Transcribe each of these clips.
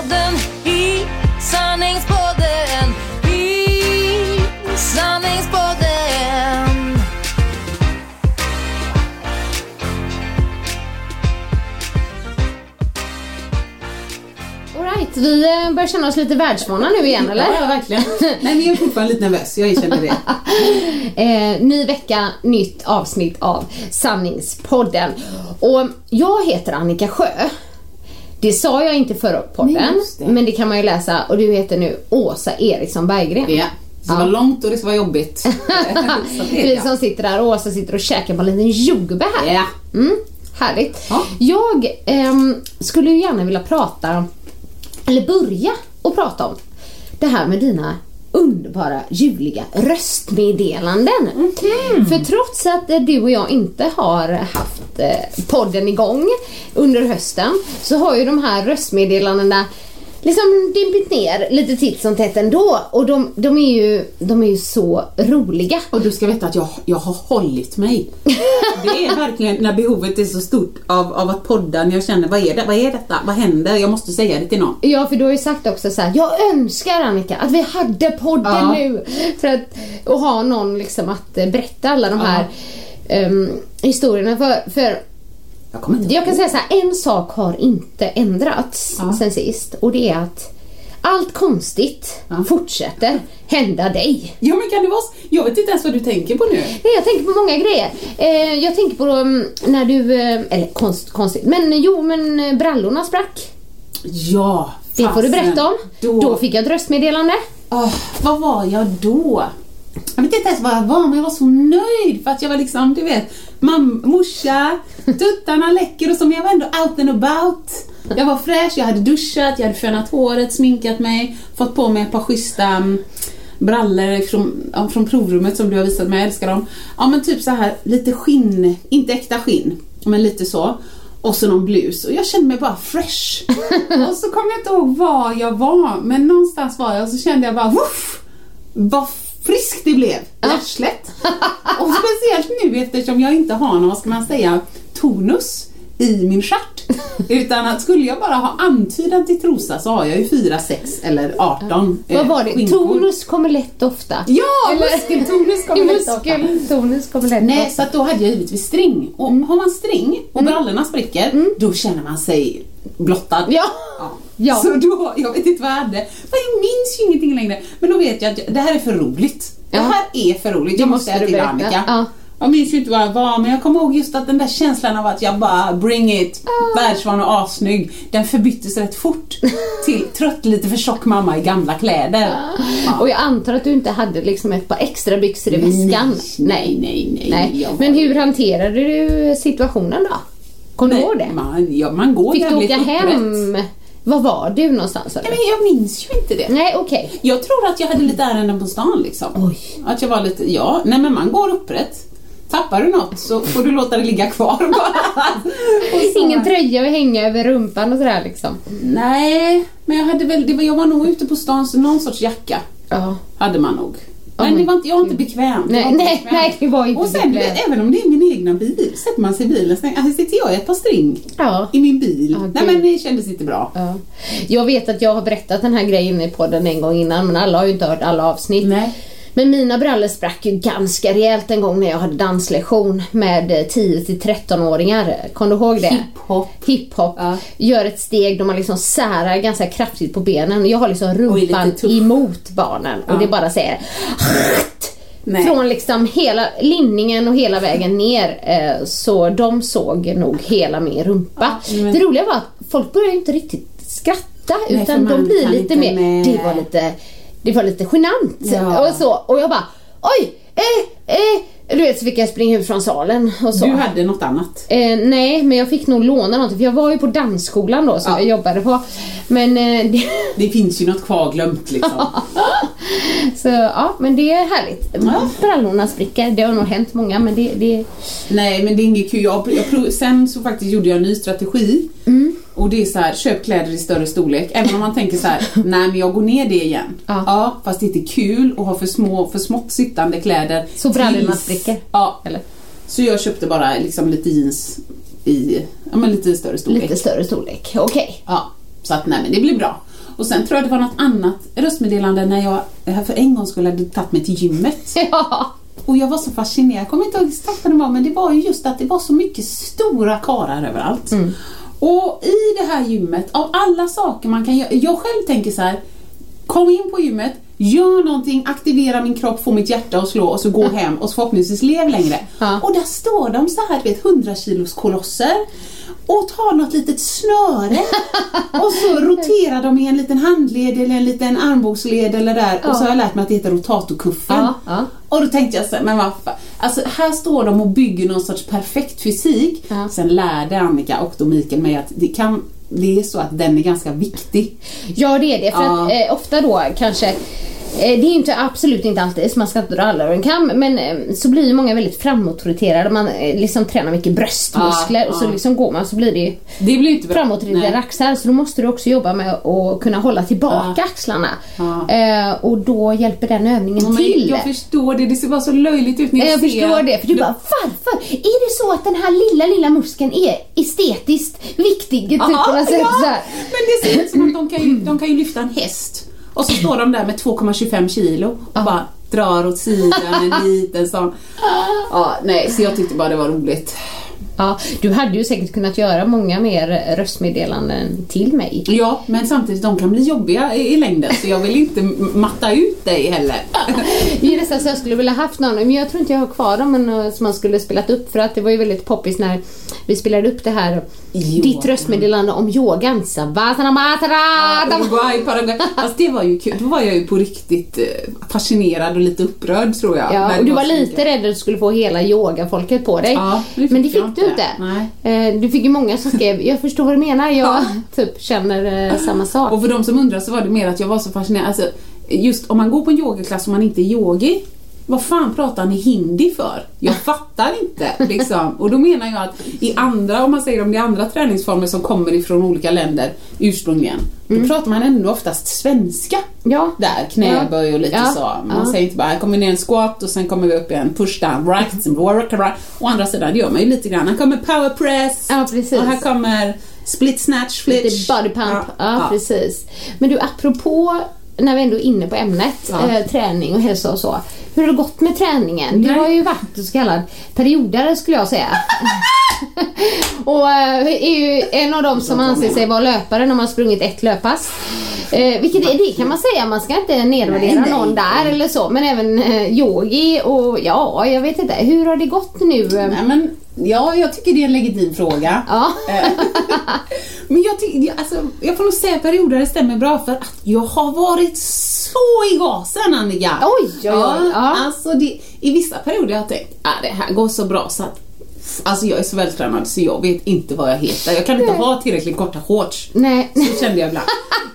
Sanningspodden i sanningspodden i sanningspodden. Alright, vi eh, börjar känna oss lite världsvana nu igen eller? Ja, verkligen. Nej, men jag är fortfarande lite nervös, jag erkänner det. Eh, ny vecka, nytt avsnitt av Sanningspodden. Och jag heter Annika Sjö. Det sa jag inte förra podden, det. men det kan man ju läsa. Och du heter nu Åsa Eriksson Berggren. Ja. Så det var långt och det var jobbigt. Vi ja. som sitter där och Åsa sitter och käkar på en liten jordgubbe här. Ja. Mm, härligt. Ja. Jag ehm, skulle ju gärna vilja prata, eller börja och prata om det här med dina underbara ljuvliga röstmeddelanden. För trots att eh, du och jag inte har haft eh, podden igång under hösten så har ju de här röstmeddelandena liksom dimpit ner lite titt som tätt ändå och de, de, är ju, de är ju så roliga. Och du ska veta att jag, jag har hållit mig. Det är verkligen när behovet är så stort av, av att podda, när jag känner vad är det, vad är detta, vad händer, jag måste säga det till någon. Ja, för du har ju sagt också så här: jag önskar Annika att vi hade podden Ja. nu. För att och ha någon liksom att eh, berätta alla de Ja. här ehm, historierna. För, för Jag kommer inte jag kan säga så här, en sak har inte ändrats Ja. sen sist och det är att allt konstigt Ja. fortsätter hända dig. Ja men kan det vara? Jag vet inte ens vad du tänker på nu. Nej, jag tänker på många grejer. Eh, jag tänker på um, när du, eh, eller konst, konstigt, men jo men eh, brallorna sprack. Ja, Det får du fasen. berätta om. Då, Då fick jag ett röstmeddelande. Åh, vad var jag då? Jag vet inte ens vad jag var, men jag var så nöjd för att jag var liksom, du vet, mam, morsa, tuttarna läcker och så, men jag var ändå out and about. Jag var fräsch, jag hade duschat, jag hade fönat håret, sminkat mig, fått på mig ett par schyssta mm, brallor från, från provrummet som du har visat mig, jag älskar dem. Ja men typ så här lite skinn, inte äkta skinn, men lite så. Och så någon blus och jag kände mig bara fresh. och så kom jag inte ihåg var jag var, men någonstans var jag och så kände jag bara woof! Vad friskt det blev i arslet. och speciellt nu eftersom jag inte har någon, vad ska man säga, tonus i min stjärt. Utan att skulle jag bara ha antydan till trosa så har jag ju 4, 6 eller 18 Vad eh, var det? skinkor. Tonus kommer lätt ofta. Ja, Eller- muskeltonus kommer lätt ofta. Muskeltonus kommer lätt Nej, ofta. så att då hade jag givetvis string. Och har man string och brallorna spricker, då känner man sig blottad. Ja. Ja. Ja. Så då, jag vet inte vad jag hade. Jag minns ju ingenting längre. Men då vet jag att det här är för roligt. Det Ja. här är för roligt. Jag Det måste säga till. Annika. Ja. Jag minns ju inte vad jag var, men jag kommer ihåg just att den där känslan av att jag bara bring it, världsvan och assnygg, den förbyttes rätt fort till trött, lite för tjock mamma i gamla kläder. Ja. Och jag antar att du inte hade liksom ett par extra byxor i väskan. Nej, nej, nej. Nej. Var- Men hur hanterade du situationen då? Kommer du ihåg det? Man, ja, man går Fick du åka upprätt. hem? Var var du någonstans? eller? Nej, men jag minns ju inte det. Nej, okej. Jag tror att jag hade lite ärenden på stan liksom. Oj. Att jag var lite, ja, nej men man går upprätt. Tappar du något så får du låta det ligga kvar bara. Ingen tröja att hänga över rumpan och sådär liksom. Nej, men jag hade väl, det var, jag var nog ute på stan så någon sorts jacka Ja. hade man nog. Men det var inte, jag var inte bekväm. Nej, inte nej, bekvämt. nej, det var inte Och sen, vet, även om det är min egna bil, sätter man sig i bilen, så här sitter jag i ett par string Ja. i min bil. Ja, nej men det kändes inte bra. Ja. Jag vet att jag har berättat den här grejen i podden en gång innan men alla har ju inte hört alla avsnitt. Nej. Men mina brallor sprack ju ganska rejält en gång när jag hade danslektion med eh, 10 till 13-åringar. Kommer du ihåg det? Hiphop. Hiphop. Ja. Gör ett steg då man liksom särar ganska kraftigt på benen. Jag har liksom Och rumpan emot barnen och Ja. det bara säger Nej. från liksom hela linningen och hela vägen ner. Eh, så de såg nog hela min rumpa. men- Det roliga var att folk började inte riktigt skratta Nej, utan de blir lite mer, med. det var lite, det var lite genant Ja. och så. Och jag bara oj, eh, eh. Du vet så fick jag springa ut från salen och så. Du hade något annat. Eh, nej, men jag fick nog låna något för jag var ju på dansskolan då som Ja. jag jobbade på. Men eh, det, Det finns ju något kvar glömt liksom. så ja, men det är härligt. Brallorna spricker, det har nog hänt många men det, det Nej men det är inget kul. Jag, jag, sen så faktiskt gjorde jag en ny strategi. Mm. Och det är så här, köp kläder i större storlek. Även om man tänker så här, nej men jag går ner det igen. Ja. fast det är inte kul att ha för små, för smått sittande kläder. Så brallorna spricker? Ja. eller Så jag köpte bara liksom lite jeans i, ja men lite större storlek. lite större storlek. Okej. Ja, så att nej men det blir bra. Och sen tror jag det var något annat röstmeddelande när jag här för en gång skulle hade tagit mig till gymmet. Ja. Och jag var så fascinerad, jag kommer inte ihåg exakt vad det var men det var ju just att det var så mycket stora karar överallt. Och i det här gymmet, av alla saker man kan göra, jag själv tänker så här. Kom in på gymmet, gör någonting, aktivera min kropp, få mitt hjärta att slå och så gå hem och så förhoppningsvis lev längre. Ja. Och där står de så här, du vet, 100 kilos kolosser och tar något litet snöre och så roterar de i en liten handled eller en liten armbågsled eller där och så har jag lärt mig att det heter rotatorkuffen. Ja, ja. Och då tänkte jag så men vad. Alltså här står de och bygger någon sorts perfekt fysik. Ja. Sen lärde Annika och då Mikael mig att det kan det är så att den är ganska viktig. Ja det är det för Ja. att eh, ofta då kanske det är inte absolut inte alltid så man ska inte dra alla över en kam men eh, så blir ju många väldigt framåtrienterade. Man eh, liksom tränar mycket bröstmuskler Ja, och så ja. liksom går man så blir det ju Det blir inte Nej. axlar så då måste du också jobba med att kunna hålla tillbaka axlarna. Ja. Eh, och då hjälper den övningen men till. Jag förstår det, det ser bara så löjligt ut när Eh, jag, Jag ser förstår det, för du bara varför? Är det så att den här lilla, lilla muskeln är estetiskt viktig? Typ på Ja. Men det ser ut som att de kan, ju, de kan ju lyfta en häst och så står de där med 2,25 kilo och bara drar åt sidan en liten sån. Ja, nej, så jag tyckte bara det var roligt. Ja, du hade ju säkert kunnat göra många mer röstmeddelanden till mig. Ja, men samtidigt de kan bli jobbiga i, i längden så jag vill inte matta ut dig heller. Det är nästan så jag skulle vilja haft någon, men jag tror inte jag har kvar dem men, eh, som man skulle spelat upp för att det var ju väldigt poppis när vi spelade upp det här Yoga. ditt röstmeddelande om yogan. Savasana matara. Uruguay, Paraguay. Fast det var ju kul. Då var jag ju på riktigt eh, fascinerad och lite upprörd tror jag. Ja, och du var lite rädd att du skulle få hela yogafolket på dig. Ja, det men det fick du inte. inte. Eh, Du fick ju många som skrev, jag förstår vad du menar, jag Ja. typ känner eh, samma sak. Och för de som undrar så var det mer att jag var så fascinerad. Alltså, just om man går på en yogaklass och man inte är yogi, vad fan pratar ni hindi för? Jag fattar inte. Liksom. Och då menar jag att i andra, om man säger om det är andra träningsformer som kommer ifrån olika länder ursprungligen, då pratar man ändå oftast svenska. Ja. Där, knäböj och lite Ja. så. Man Ja. säger inte bara här kommer ner en squat och sen kommer vi upp i en push down, right, work, right. Å andra sidan, det gör man ju lite grann. Här kommer power press. Ja. Och här kommer split snatch, flitch. Lite body pump. Ja, Ja. precis. Men du, apropå när vi ändå är inne på ämnet, Ja. eh, träning och hälsa och så. Hur har det gått med träningen? Du Nej. har ju varit så kallad periodare skulle jag säga. och eh, är ju en av dem som anser sig vara löpare när man har sprungit ett löppass. Eh, vilket är, det kan man säga, man ska inte nedvärdera Nej, nej. någon där eller så. Men även eh, yogi och ja, jag vet inte. Hur har det gått nu? eh? Nej, men, ja, jag tycker det är en legitim fråga. Ja. Men jag, alltså, jag får nog säga perioder det stämmer bra för att jag har varit så i gasen Annika. Oj, oj, oj. Ja. Alltså det, I vissa perioder har jag tänkt att det här går så bra så att Alltså jag är så vältränad så jag vet inte vad jag heter. Jag kan inte ha tillräckligt korta shorts. Nej. Så kände jag ibland.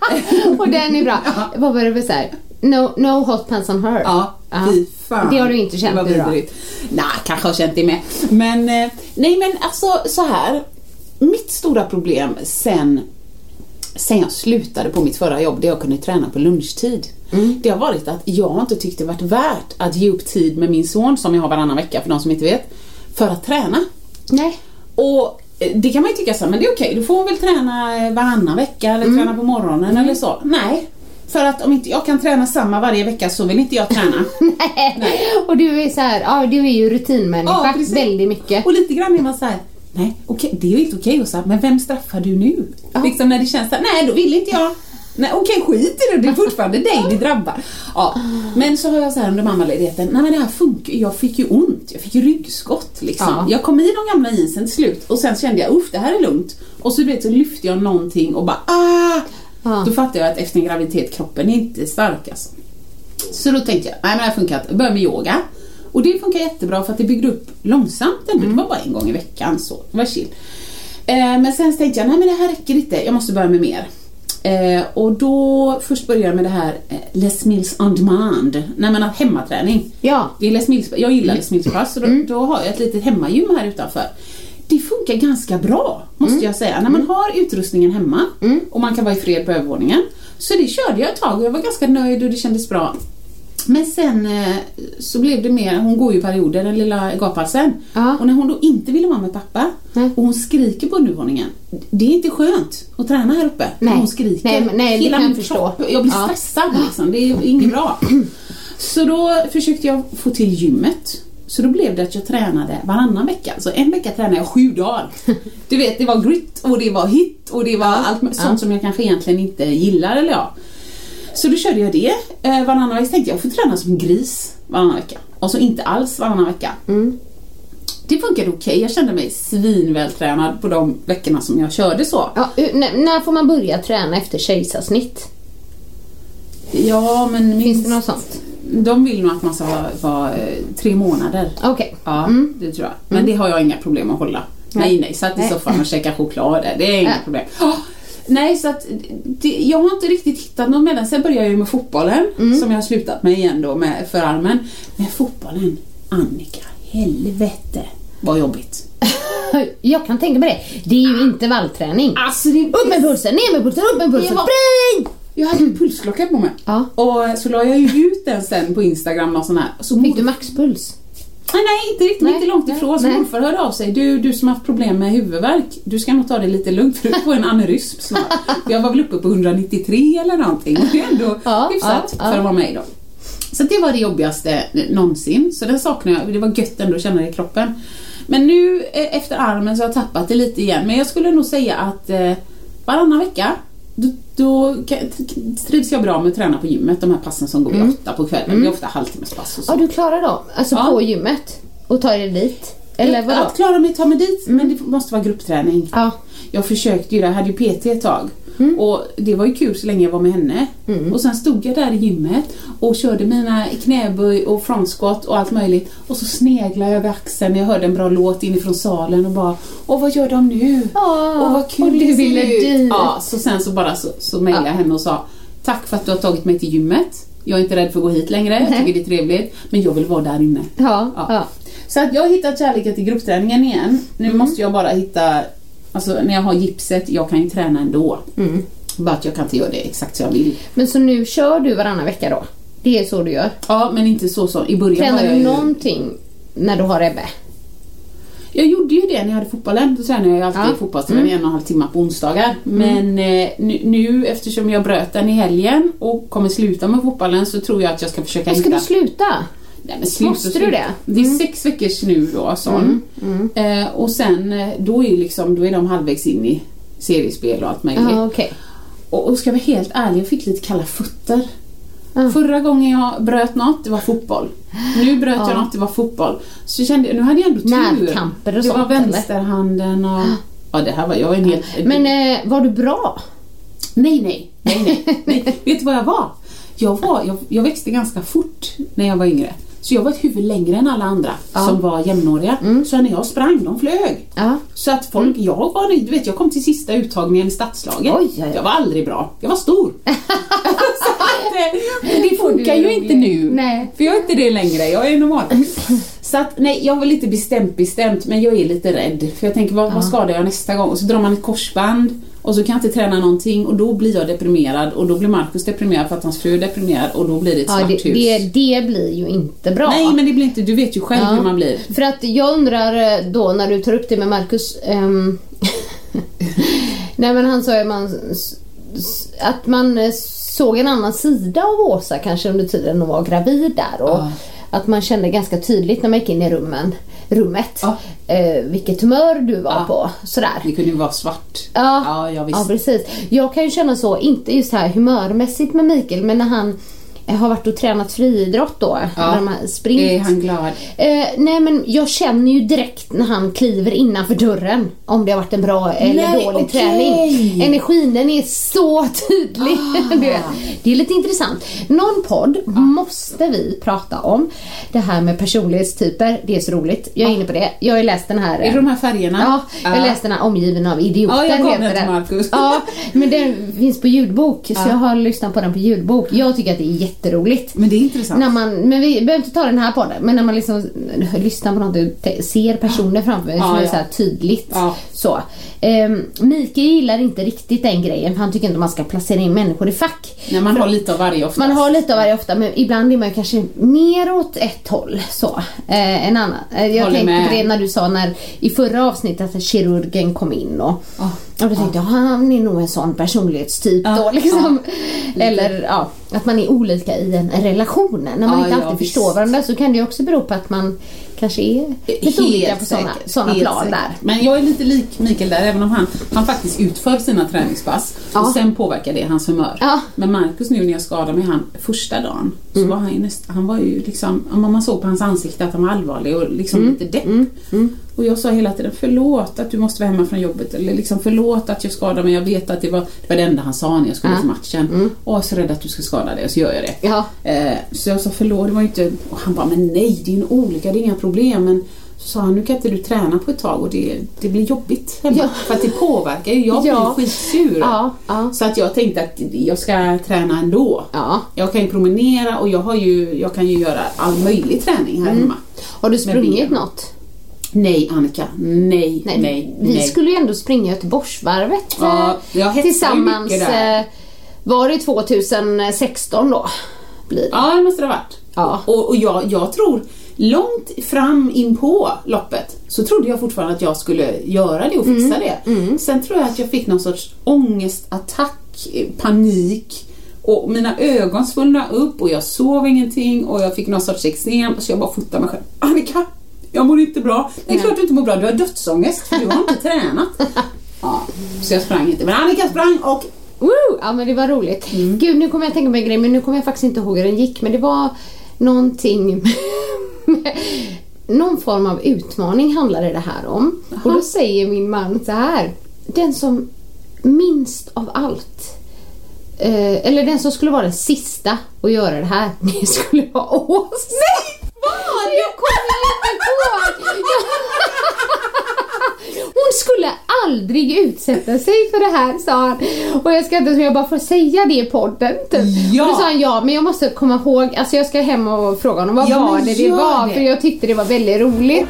Och den är bra. Vad var det för såhär? No, no hot pants on her. Ja, Ja. Fy fan. Det har du inte känt Det var nu då? Nej, kanske har känt det med. Men, eh, nej men alltså så här. Mitt stora problem sen, sen jag slutade på mitt förra jobb, det jag kunde träna på lunchtid. Mm. Det har varit att jag inte tyckt det varit värt att ge upp tid med min son, som jag har varannan vecka för de som inte vet, för att träna. Nej. Och eh, det kan man ju tycka så här, men det är okej, du får väl träna eh, varannan vecka eller Mm. träna på morgonen eller så. Nej, för att om inte jag kan träna samma varje vecka så vill inte jag träna. Nej. Och du är så här, ja du är ju rutinmänniska Ja, väldigt mycket. Och lite grann är man så här, nej okej, det är ju inte okej och så här, men vem straffar du nu? Ja. Liksom när det känns så här, nej då vill inte jag. Nej okej, skit i det, det är fortfarande dig det drabbar. Ja. Men så har jag så här under mammaledigheten, nej men det här funkar jag fick ju ont, jag fick ju ryggskott liksom. Ja. Jag kom i de gamla jeansen till slut och sen kände jag, uff det här är lugnt. Och så vet så lyfte jag någonting och bara ah! Ja. Då fattade jag att efter en graviditet, kroppen är inte stark alltså. Så då tänkte jag, nej men det här funkar inte, jag börjar med yoga. Och det funkar jättebra för att det byggde upp långsamt ändå. Det var bara en gång i veckan så, det var chill. Eh, men sen tänkte jag, nej men det här räcker inte, jag måste börja med mer. Eh, och då först började jag med det här eh, Les Mills on demand, nej men att hemmaträning. Ja. Det är Les Mills, jag gillar Les Mills pass så då, då har jag ett litet hemmagym här utanför. Det funkar ganska bra måste jag säga. När man har utrustningen hemma och man kan vara i fred på övervåningen. Så det körde jag ett tag och jag var ganska nöjd och det kändes bra. Men sen eh, så blev det mer, hon går ju i perioder den lilla gaphalsen. Ja. Och när hon då inte vill vara med pappa Mm. och hon skriker på undervåningen. Det är inte skönt att träna här uppe. Nej. Hon skriker. Nej, nej, Hela min kropp, jag blir Ja. stressad liksom. Det är inget bra. Så då försökte jag få till gymmet. Så då blev det att jag tränade varannan vecka. Så en vecka tränade jag sju dagar. Du vet, det var grit och det var hit och det var allt sånt Ja. som jag kanske egentligen inte gillar eller ja. Så då körde jag det eh, varannan vecka. Så tänkte jag, jag får träna som en gris varannan vecka. Och så inte alls varannan vecka. Mm. Det funkade okej. Jag kände mig svinvältränad på de veckorna som jag körde så. Ja, när, får man börja träna efter kejsarsnitt? Ja, men Finns minst, det något sånt? de vill nog att man ska vara, eh, tre månader. Okej. Ja, det tror jag. Men det har jag inga problem att hålla. Nej, nej, satt i Nej. soffan och käka choklad. Det är inga problem. Åh, nej, så att det, jag har inte riktigt hittat någon mellan. Sen började jag ju med fotbollen, som jag har slutat med igen då med för armen. Men fotbollen, Annika, helvete vad jobbigt. Jag kan tänka mig det. Det är ju intervallträning. Alltså det, Upp med pulsen, ner med pulsen, upp med pulsen, var- spring! Jag hade en pulsklocka på mig. Ja. Och så la jag ju ut den sen på Instagram och sån här. Så Fick du maxpuls? Nej, nej, inte riktigt, Nej, inte långt ifrån. Så morfar hörde av sig. Du, du som har haft problem med huvudvärk, du ska nog ta det lite lugnt för du får en aneurysm snart. Jag var väl uppe på 193 eller någonting. Det är ändå Ja, hyfsat ja, för att vara med då. Så det var det jobbigaste någonsin. Så den saknar jag. Det var gött ändå att känna det i kroppen. Men nu eh, efter armen så har jag tappat det lite igen. Men jag skulle nog säga att eh, varannan vecka då, då trivs jag bra med att träna på gymmet, de här passen som går vid åtta på kvällen. Det är ofta halvtimmespass och så. Ja, du klarar dem? Alltså Ja. på gymmet? Och tar dig dit? Eller vadå? Att klara mig ta mig dit, men det måste vara gruppträning. Ja. Jag försökte ju det, jag hade ju PT ett tag. Mm. Och det var ju kul så länge jag var med henne. Och sen stod jag där i gymmet och körde mina knäböj och front squat och allt möjligt. Och så sneglade jag över axeln när jag hörde en bra låt inifrån salen och bara Åh vad gör de nu? Åh vad kul och du ville ut." dit. Ja, så sen så bara så, så mejlade jag henne och sa Tack för att du har tagit mig till gymmet. Jag är inte rädd för att gå hit längre, jag tycker det är trevligt. Men jag vill vara där inne. Ja, Ja. ja. Så att jag har hittat kärleken till gruppträningen igen. Nu Mm. måste jag bara hitta, alltså när jag har gipset, jag kan ju träna ändå. Mm. Bara att jag kan inte göra det exakt som jag vill. Men så nu kör du varannan vecka då? Det är så du gör? Ja, men inte så som i början Tränar du ju... någonting när du har Ebbe? Jag gjorde ju det när jag hade fotbollen. Då tränade jag ju alltid Ja. Mm. fotbollsträning en och en halv timme på onsdagar. Men eh, nu, nu eftersom jag bröt den i helgen och kommer sluta med fotbollen så tror jag att jag ska försöka Ska hitta... du sluta? Nej, men sluta, Måste du det? Mm. Det är sex veckors nu då, sån. Eh, och sen eh, då är, liksom, då är de halvvägs in i seriespel och allt möjligt. Ja, okej. Och, och ska jag vara helt ärlig, jag fick lite kalla fötter. Ja. Förra gången jag bröt något, det var fotboll. Nu bröt Ja. jag något, det var fotboll. Så kände jag, nu hade jag ändå tur. Närkamper och Det var sånt, vänsterhanden och... Ja, det här var jag en helt... Men eh, var du bra? Nej, nej, nej, nej, nej. Vet du vad jag var? Jag, var jag, jag växte ganska fort när jag var yngre. Så jag var ett huvud längre än alla andra Ja. Mm. som var jämnåriga. Så när jag sprang, de flög. Ja. Så att folk, jag var du vet jag kom till sista uttagningen i stadslaget. Oj, oj, oj. Jag var aldrig bra, jag var stor. så att, eh, det funkar ju inte nu. Nej. För jag är inte det längre, jag är normal. Så att nej, jag var lite bestämt bestämt men jag är lite rädd. För jag tänker vad, vad skadar jag nästa gång? Och så drar man ett korsband och så kan jag inte träna någonting och då blir jag deprimerad och då blir Markus deprimerad för att hans fru är deprimerad och då blir det ett Ja, svart det, det, det blir ju inte bra. Nej men det blir inte, du vet ju själv Ja. hur man blir. För att jag undrar eh, då när du tar upp det med Marcus. ehm, Nej men han sa ju man, att man eh, såg en annan sida av Åsa kanske under tiden hon var gravid där. Och Ja. Att man kände ganska tydligt när man gick in i rummen, rummet Ja. eh, vilket humör du var Ja. på. Sådär. Det kunde ju vara svart. Ja, ja, ja precis. Jag kan ju känna så, inte just här humörmässigt med Mikael men när han har varit och tränat friidrott då. Ja. Sprint. Är han glad? Eh, nej men jag känner ju direkt när han kliver innanför dörren om det har varit en bra eller Nej, dålig okej. träning. Energin den är så tydlig. Ah. Det är lite intressant. Någon podd måste vi prata om. Det här med personlighetstyper. Det är så roligt. Jag är inne på det. Jag har läst den här. Är det de här färgerna? Ja, jag har läst den här Omgiven av idioter. Ja, jag gav den till Marcus. Ja, men den finns på ljudbok så Ja. jag har lyssnat på den på ljudbok. Jag tycker att det är jätteroligt. Men det är intressant. När man, men vi behöver inte ta den här podden, men när man liksom lyssnar på något och ser personer framför sig Ja, som är ja. så här tydligt. Ja. Så. Um, Mikael gillar inte riktigt den grejen för han tycker inte man ska placera in människor i fack. När man har lite av varje oftast. Man har lite av varje ofta men ibland är man kanske mer åt ett håll så. Eh, en annan. Eh, jag Håller tänkte med. på det när du sa när i förra avsnittet att kirurgen kom in och, Ja. Och då tänkte jag han är nog en sån personlighetstyp Ja, då liksom. Lite. Eller ja, att man är olika i en relation. När man Ja, inte ja, alltid visst. förstår varandra så kan det också bero på att man kanske är lite Helt olika på sådana plan säkert. där. Men jag är lite lik Mikael där, även om han, han faktiskt utför sina träningspass. Ja. Och sen påverkar det hans humör. Ja. Men Markus nu när jag skadade mig han första dagen, så Mm. var han ju näst, han var ju liksom, man såg på hans ansikte att han var allvarlig och liksom Mm. lite depp. Och jag sa hela tiden förlåt att du måste vara hemma från jobbet eller liksom förlåt att jag skadade mig. Jag vet att det var det, var det enda han sa när jag skulle Ja. till matchen. Åh, jag är så rädd att du ska skada dig och så gör jag det. Ja. Eh, så jag sa förlåt, det var inte... Och han bara, men nej det är ju olika, det är inga problem. Men så sa han, nu kan inte du träna på ett tag och det, det blir jobbigt hemma. Ja. För att det påverkar ju, jag blir Ja. skitsur. Ja, ja. Så att jag tänkte att jag ska träna ändå. Ja. Jag kan ju promenera och jag, har ju, jag kan ju göra all möjlig träning här hemma. Har du sprungit något? Nej Annika, nej, nej, nej. vi skulle ju ändå springa Göteborgsvarvet Ja, eh, jag tillsammans. där. eh, Var det 2016 då? Blir det. Ja, det måste det ha varit. Ja. Och, och jag, jag tror, långt fram in på loppet så trodde jag fortfarande att jag skulle göra det och fixa det. Sen tror jag att jag fick någon sorts ångestattack, eh, panik och mina ögon svullnade upp och jag sov ingenting och jag fick någon sorts eksem så jag bara fotade mig själv. Annika, jag mår inte bra. Det är klart du inte mår bra, du har dödsångest för du har inte tränat. Ja, så jag sprang inte. Men Annika sprang och Woo! Ja men det var roligt. Gud nu kommer jag tänka på en grej men nu kommer jag faktiskt inte ihåg hur den gick men det var någonting någon form av utmaning handlade det här om. Och då säger min man så här. Den som minst av allt eh, eller den som skulle vara den sista att göra det här, det skulle vara Åsa. Nej! Vad? Jag kommer inte ihåg! Hon skulle aldrig utsätta sig för det här sa han. Och jag ska inte, jag bara får säga det i podden typ. Ja. Och då sa han ja, men jag måste komma ihåg, alltså jag ska hem och fråga honom vad Ja, var det det var? det. För jag tyckte det var väldigt roligt.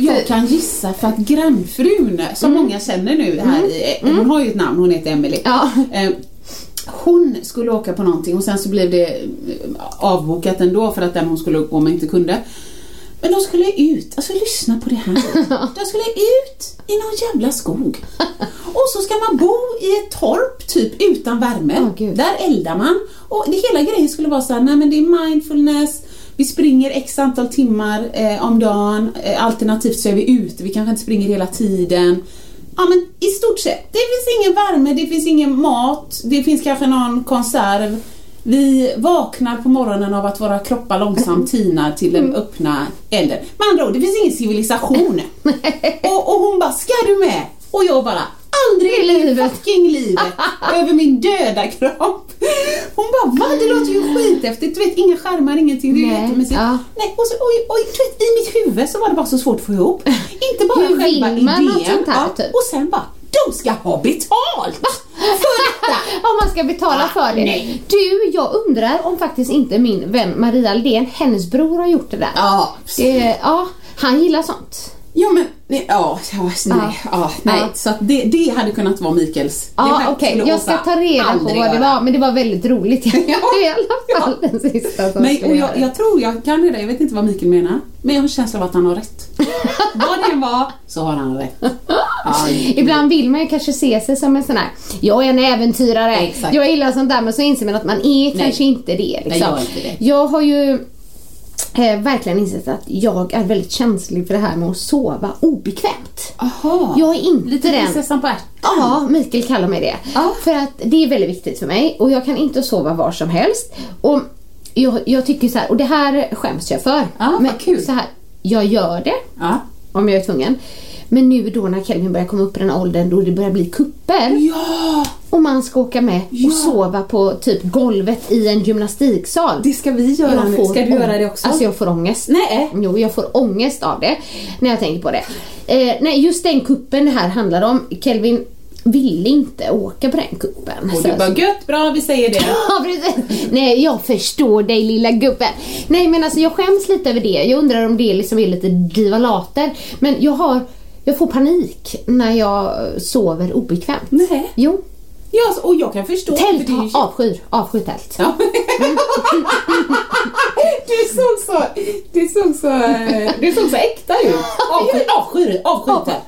Jag kan gissa för att grannfrun, som Mm. många känner nu här, i- hon har ju ett namn, hon heter Emily. Ja. Hon skulle åka på någonting och sen så blev det eh, avbokat ändå för att den hon skulle gå med inte kunde. Men de skulle ut, alltså lyssna på det här. De skulle ut i någon jävla skog. Och så ska man bo i ett torp typ utan värme. Gud. Där eldar man. Och det hela grejen skulle vara så här, nej men det är mindfulness, vi springer x antal timmar eh, om dagen, eh, alternativt så är vi ute, vi kanske inte springer hela tiden. Ja men i stort sett, det finns ingen värme, det finns ingen mat, det finns kanske någon konserv. Vi vaknar på morgonen av att våra kroppar långsamt tinar till den öppna elden. Med andra ord, det finns ingen civilisation. och, och hon bara, ska du med? Och jag bara, aldrig I livet. fucking livet över min döda kropp. Hon bara, va? Det låter ju skithäftigt. Du vet, inga skärmar, ingenting. Det är ja. Nej, och, så, oj, oj, du vet, i mitt huvud så var det bara så svårt att få ihop. Inte bara Hur själva vill man idén. något sånt här, ja, typ? Och sen bara, de ska ha betalt för detta. Om man ska betala för det. nej. Du, jag undrar om faktiskt inte min vän Maria Aldén, hennes bror har gjort det där. Ja, Det, ja, han gillar sånt. Ja men, nej, ja, ja, nej, ja, nej. Ja. Så att det, det hade kunnat vara Mikaels. Ja, här okej. Jag ska ta reda på vad det var, men det var väldigt roligt i Ja. alla fall den sista som Nej, och jag, jag tror jag kan det, jag vet inte vad Mikael menar. Men jag har en känsla av att han har rätt. vad det var, så har han rätt. Aj. Ibland vill man ju kanske se sig som en sån här, jag är en äventyrare, Exakt. jag gillar sånt där men så inser man att man är kanske inte det. Liksom. jag är inte det. Jag har ju eh, verkligen insett att jag är väldigt känslig för det här med att sova obekvämt. Aha. Jag är inte Lite den. prinsessan på ärten. Ja, Mikael kallar mig det. Ja. För att det är väldigt viktigt för mig och jag kan inte sova var som helst. Och jag, jag tycker så här, och det här skäms jag för. Ja, vad men kul. så här, jag gör det Ja. om jag är tvungen. Men nu då när Kelvin börjar komma upp i den åldern då det börjar bli kupper ja, och man ska åka med Ja. och sova på typ golvet i en gymnastiksal. det ska vi göra Jag nu. Ska du göra det också? Alltså jag får ångest. Nej. Jo, jag får ångest av det när jag tänker på det. Eh, nej, just den kuppen det här handlar om. Kelvin ville inte åka på den kuppen. och du bara, gött, bra, vi säger det. Ja, precis. Nej, jag förstår dig lilla gubben. Nej, men alltså jag skäms lite över det. Jag undrar om det liksom är lite divalater. Men jag har, jag får panik när jag sover obekvämt. Nej. Jo. Ja, alltså, och jag kan förstå. för Tält ju- ha- avskyr, avskyr tält. Ja. du såg så, du såg så, eh, du såg så äkta ut. Avsky, avsky, avsky det.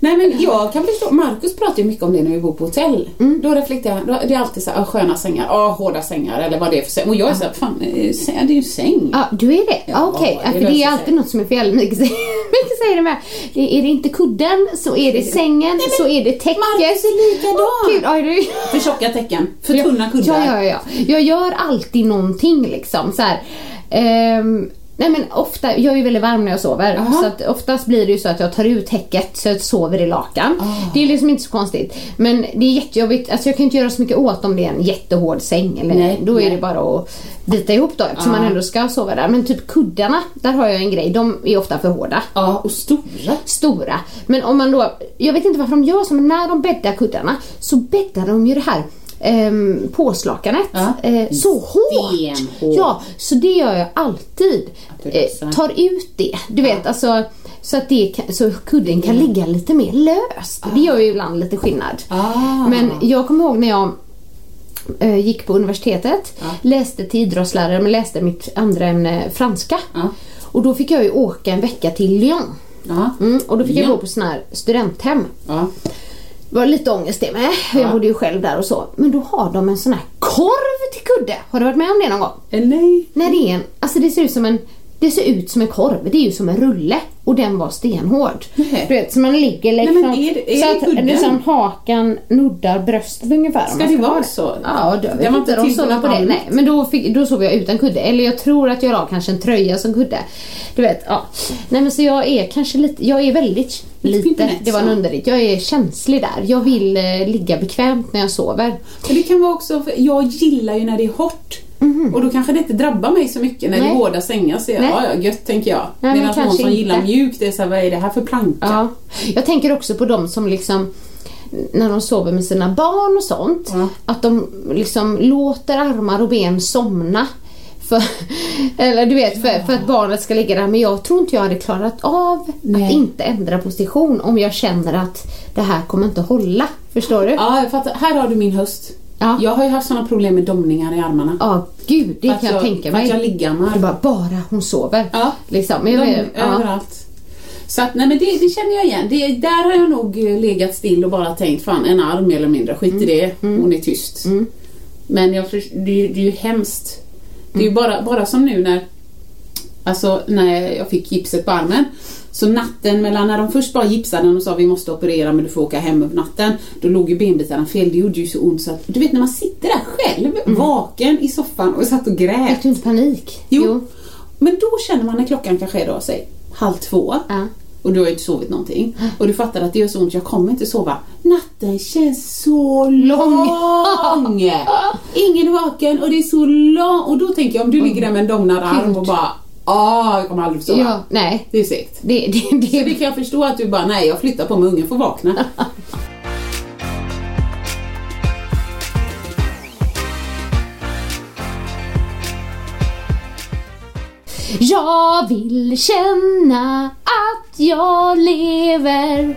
Nej men jag kan förstå, Markus pratar ju mycket om det när vi bor på hotell. Då reflekterar jag, då- det är alltid så här, ah, sköna sängar, ah, hårda sängar eller vad det är för säng. Och jag är så här, fan, eh, det är ju en säng. Ja, du är det? Ja, Ja, Okej, det för det löser är alltid något som är fel. Mikael säger, det med. Det- Är det inte kudden så är det sängen, så är det täcket. Marcus är likadan. Gud, du... För tjocka täcken, för tunna kuddar. Ja, ja, ja. Jag gör alltid någonting liksom. Så här, ehm, nej men ofta, jag är ju väldigt varm när jag sover. Jaha. Så att oftast blir det ju så att jag tar ut täcket så jag sover i lakan. Ah. Det är liksom inte så konstigt. Men det är jättejobbigt. Alltså jag kan inte göra så mycket åt om det är en jättehård säng. Eller, Nej, då är nej. det bara att bita ihop då eftersom Ja. man ändå ska sova där. Men typ kuddarna, där har jag en grej. De är ofta för hårda Ja, och stora. stora. Men om man då, jag vet inte varför de gör så, men när de bäddar kuddarna så bäddar de ju det här um, påslakanet Ja. eh, så hårt. Ja, så det gör jag alltid. Eh, tar ut det, du vet alltså så att det kan, så kudden kan ligga lite mer löst. Det gör ju ibland lite skillnad. Ah. Men jag kommer ihåg när jag eh, gick på universitetet, Ja. läste till idrottslärare men läste mitt andra ämne franska. Ja. Och då fick jag ju åka en vecka till Lyon. Ja. Mm, och då fick jag Ja. gå på sån här studenthem. Var lite ångest det med. Jag Ja. bodde ju själv där och så. Men då har de en sån här korv till kudde. Har du varit med om det någon gång? Eh, Nej. När det är en, alltså det ser ut som en det ser ut som en korv, det är ju som en rulle och den var stenhård. Nej. Du vet, så man ligger liksom men är det- är så att liksom hakan nuddar bröstet ungefär. Ska det vara så? Ja, då, vet inte, de på det. Nej, men då, fick, då sov jag utan kudde. Eller jag tror att jag la kanske en tröja som kudde. Du vet, ja. Nej men så jag är kanske lite, jag är väldigt Lite det var en underligt. Jag är känslig där. Jag vill eh, ligga bekvämt när jag sover. Men det kan vara också, för jag gillar ju när det är hårt. Och då kanske det inte drabbar mig så mycket när det är. Nej. hårda sängar. Så jag, Nej. ja, ja, gött tänker jag. men Medan någon som gillar inte. mjukt, det är såhär, vad är det här för planka? Ja. Jag tänker också på de som liksom när de sover med sina barn och sånt. Ja. Att de liksom låter armar och ben somna. För, eller du vet, för, för att barnet ska ligga där. Men jag tror inte jag hade klarat av Nej. att inte ändra position om jag känner att det här kommer inte hålla. Förstår du? Ja, jag fattar. Här har du min höst. Ja. Jag har ju haft sådana problem med domningar i armarna. Ja, gud, det att kan jag, tänka för mig. att jag liggammar. Bara, bara hon sover. Ja. Liksom. Men jag vet, ja. överallt. Så att, nej men det, det känner jag igen. Det, där har jag nog eh, legat still och bara tänkt, fan en arm mer eller mindre, skit Mm. i det, hon är tyst. Men jag, det, det är ju hemskt. Det är Mm. ju bara, bara som nu när, alltså när jag fick gipset på armen. Så natten mellan när de först bara gipsade den och sa vi måste operera men du får åka hem över natten. Då låg ju benbitarna fel. Det gjorde ju så ont så att, du vet när man sitter där själv, vaken i soffan och satt och grät. Fick du inte panik? Jo. Men då känner man när klockan kanske är då, säg halv två. Ja. och du har ju inte sovit någonting och du fattar att det gör så ont, jag kommer inte sova. Natten känns så lång. Ingen är vaken och det är så långt. Och då tänker jag om du ligger där med en domnad arm och bara ah, jag kommer aldrig sova. Ja, nej. Det är segt. Det, det, Så det, det kan jag förstå att du bara, nej jag flyttar på mig, ungen får vakna. Jag vill känna att jag lever.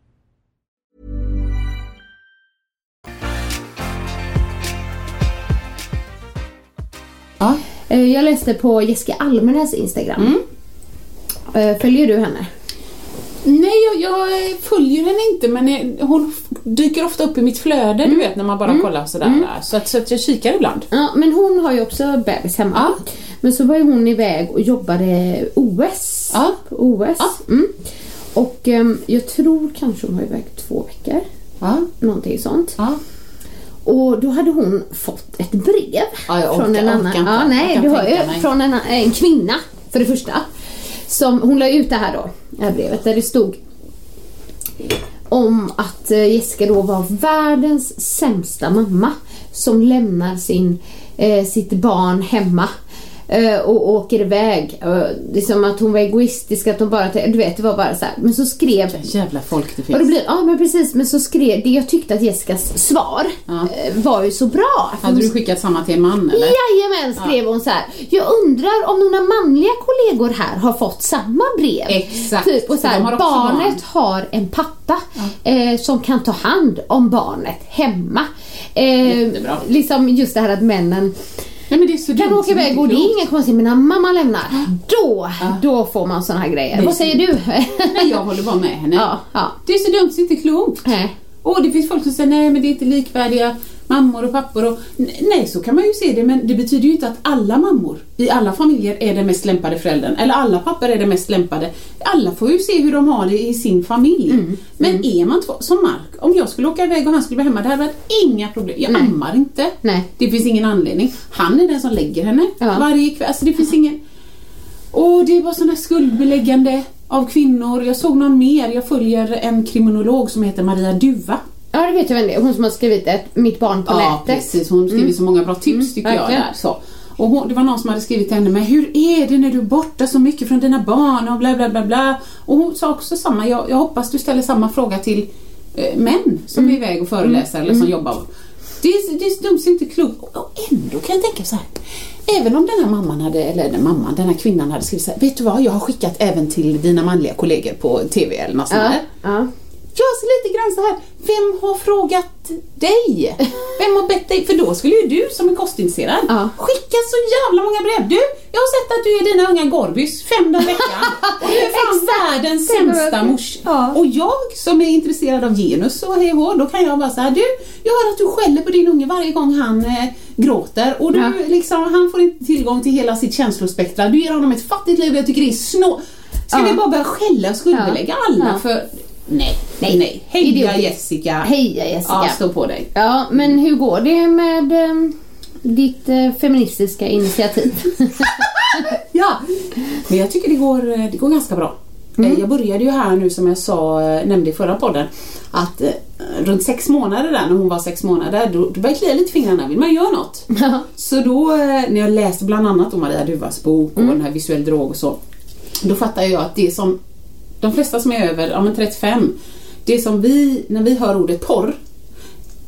Ja. Eh, Jag läste på Jessica Almenäs Instagram. Eh, Följer du henne? Nej, jag, jag följer henne inte men jag, hon dyker ofta upp i mitt flöde du vet när man bara kollar sådär. Så, att, så att jag kikar ibland. Ja, men hon har ju också bebis hemma. Ja. Men så var ju hon iväg och jobbade OS. Ja. OS. Ja. Och ehm, jag tror kanske hon var iväg två veckor. Ja. Någonting sånt. Ja. Och då hade hon fått ett brev Ja, jag från orkar- en orkar annan. Ja, nej, du har mig. från en, en kvinna för det första. Som, hon la ut det här då, det här brevet, där det stod om att eh, Jessica då var världens sämsta mamma som lämnar sin, eh, sitt barn hemma och åker iväg. Eh, det är som att hon var egoistisk, att hon bara, du vet det var bara så här. Men så skrev Jävla folk det och då finns. blir, ja men precis, men så skrev, det jag tyckte att Jessicas svar Ja. eh, var ju så bra. Hade hon du skickat samma till en man eller? Jajamän skrev hon så här. Jag undrar om några manliga kollegor här har fått samma brev. Exakt, Typ, och så här, har barnet har en pappa eh, som kan ta hand om barnet hemma. Eh, Jättebra. liksom just det här att männen Nej men det är så kan dumt åka iväg och det är inget konstigt men när mamma lämnar, då, då får man såna här grejer. Vad säger du? Nej jag håller bara med henne. ja, ja. Det är så dumt så inte klokt. Nej. Och det finns folk som säger nej men det är inte likvärdiga mammor och pappor och nej så kan man ju se det men det betyder ju inte att alla mammor i alla familjer är den mest lämpade föräldern eller alla pappor är den mest lämpade. Alla får ju se hur de har det i sin familj. Mm. Men är man två, som Mark, om jag skulle åka iväg och han skulle vara hemma det hade varit inga problem. Jag Nej. ammar inte. Nej. Det finns ingen anledning. Han är den som lägger henne Ja. varje kväll. Alltså det finns ingen... Och det är bara sådana skuldbeläggande av kvinnor. Jag såg någon mer. Jag följer en kriminolog som heter Maria Duva. Ja det vet jag vem det är. Hon som har skrivit ett Mitt barn på Ja, nätet. precis. Hon skriver så många bra tips tycker jag. verkligen. Där, så. Och hon, det var någon som hade skrivit till henne, men hur är det när du är borta så mycket från dina barn och bla bla bla bla. Och hon sa också samma, jag, jag hoppas du ställer samma fråga till eh, män som är iväg och föreläser eller som jobbar. Det är, det dumt så inte klokt. Och ändå kan jag tänka så här. Även om den här mamman hade, eller den mamman, den här kvinnan hade skrivit så här, vet du vad, jag har skickat även till dina manliga kollegor på TV eller något sånt där. ja. Jag ser lite grann så här, vem har frågat dig? Vem har bett dig? För då skulle ju du som är kostintresserad Ja. skicka så jävla många brev. Du, jag har sett att du är dina unga Gorbys fem dagar i veckan. Och du är fan världens sämsta mors. Ja. Och jag som är intresserad av genus och hej då kan jag bara säga du, jag hör att du skäller på din unge varje gång han eh, gråter och du, Ja. liksom, han får inte tillgång till hela sitt känslospektra. Du ger honom ett fattigt liv och jag tycker det är snå. Ska Ja. vi bara börja skälla och skuldbelägga alla för Nej, nej, nej. Heja. Jessica. Heja Jessica. Ja, stå på dig. Ja, men hur går det med ehm, ditt eh, feministiska initiativ? Ja, men jag tycker det går, eh, det går ganska bra. Mm. Eh, Jag började ju här nu som jag sa, nämnde i förra podden, att runt sex månader där, när hon var sex månader, då, då började jag klia lite i fingrarna, vill man göra något? Så då, eh, när jag läste bland annat om Maria Duvas bok och den här visuell drog och så, då fattar jag att det som de flesta som är över ja, men 35, det som vi, när vi hör ordet porr,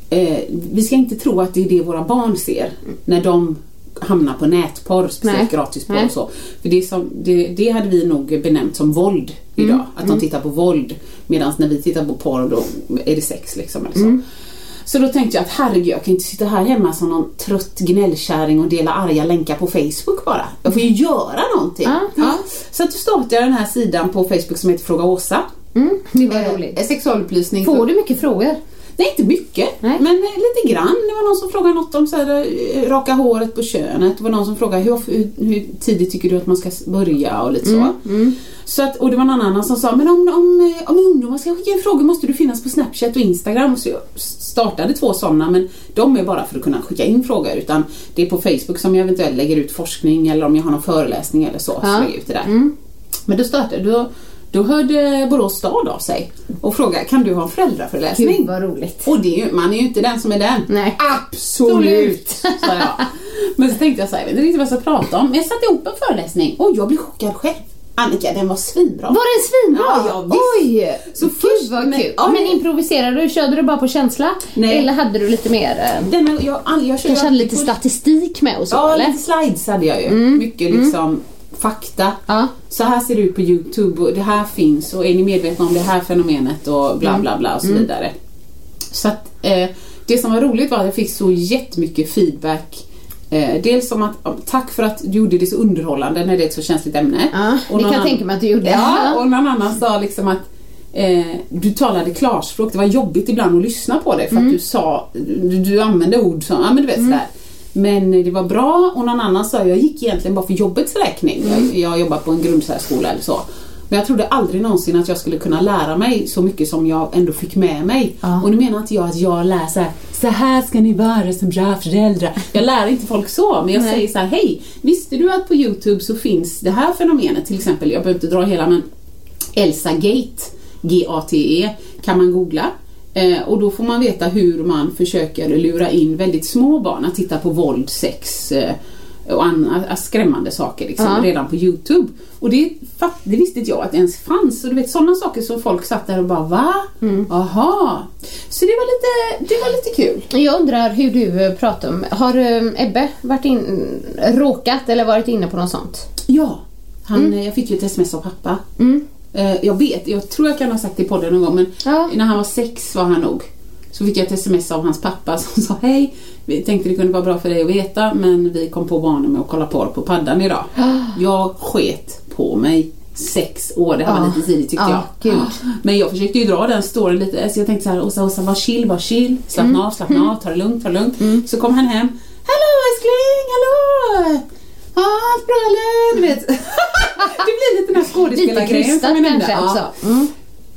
eh, vi ska inte tro att det är det våra barn ser när de hamnar på nätporr, speciellt Nej. gratisporr Nej. och så. För det, som, det, det hade vi nog benämnt som våld idag, Mm. att de tittar på våld medan när vi tittar på porr då är det sex liksom. Eller så. Mm. Så då tänkte jag att herregud, jag kan inte sitta här hemma som någon trött gnällkärring och dela arga länkar på Facebook bara. Jag får ju göra någonting. Ja, ja. Så att då startade jag den här sidan på Facebook som heter Fråga Åsa. Mm, det var Eh, roligt. Sexualupplysning. Får du mycket frågor? Nej, inte mycket. Nej. Men eh, lite grann. Det var någon som frågade något om så här, eh, raka håret på könet. Det var någon som frågade hur, hur, tidigt tycker du att man ska börja och lite så. så att, och det var någon annan som sa, men om, om, eh, om ungdomar ska skicka in frågor måste du finnas på Snapchat och Instagram. Så jag startade två sådana men de är bara för att kunna skicka in frågor. Utan det är på Facebook som jag eventuellt lägger ut forskning eller om jag har någon föreläsning eller så. så Ja. lägger jag ut det där. Men då startade, då, då hörde Borås stad av sig och frågade, kan du ha en föräldraföreläsning? Gud vad roligt. Och det är ju, man är ju inte den som är den. Nej. Absolut! sa jag. Men så tänkte jag så här, jag vet inte riktigt vad jag ska prata om. Men jag satte ihop en föreläsning och jag blev chockad själv. Annika, den var svinbra. Var den svinbra? Ja, ja, visst. Oj! Så Gud först- vad men- kul. ja, men improviserade du? Körde du bara på känsla? Nej. Eller hade du lite mer, eh, Den, jag, all, jag körde kanske hade lite på- statistik med och så Ja, eller? lite slides hade jag ju. Mycket liksom fakta. Ja. Så här ser det ut på Youtube och det här finns och är ni medvetna om det här fenomenet och bla bla bla och så vidare. Så att eh, det som var roligt var att jag fick så jättemycket feedback Eh, dels som att, tack för att du gjorde det så underhållande när det är ett så känsligt ämne. Ja, Och det kan jag tänka mig att du gjorde. Ja, och någon annan sa liksom att eh, du talade klarspråk. Det var jobbigt ibland att lyssna på det för Mm. att du sa, du, du använde ord som, ja men du vet sådär. Men det var bra och någon annan sa, jag gick egentligen bara för jobbets räkning. Mm. Jag, jag jobbar på en grundsärskola eller så. Men jag trodde aldrig någonsin att jag skulle kunna lära mig så mycket som jag ändå fick med mig. Ja. Och nu menar inte jag att jag lär så här, så här ska ni vara som bra föräldrar. Jag lär inte folk så, men jag Nej. säger så här, hej, visste du att på Youtube så finns det här fenomenet till exempel, jag behöver inte dra hela men Elsa Gate, G-A-T-E, kan man googla. Eh, och då får man veta hur man försöker lura in väldigt små barn att titta på våld, sex eh, och andra skrämmande saker liksom, Ja. redan på Youtube. Och det, det visste inte jag att det ens fanns. Och du vet sådana saker som folk satt där och bara va? Aha. Så det var lite, det var lite kul. Jag undrar hur du eh, pratar om, har Ebbe varit in, råkat eller varit inne på något sånt? Ja, han, eh, jag fick ju ett sms av pappa. Mm. Eh, Jag vet, jag tror jag kan ha sagt det i podden någon gång men Ja. när han var sex var han nog. Så fick jag ett sms av hans pappa som sa hej, vi tänkte det kunde vara bra för dig att veta men vi kom på barnen med att kolla porr på paddan idag. Jag sket på mig sex år, det här var lite tidigt tyckte Ja, jag. Men jag försökte ju dra den storyn lite, så jag tänkte så här, Åsa, Åsa var chill, var chill, slappna Mm. av, slappna av, ta det lugnt, ta det lugnt. Så kom han hem, hallå älskling, hallå! Allt bra eller? Du vet. det blir lite den här skådespelargrejen som jag nämnde. kanske Ja. också. Mm.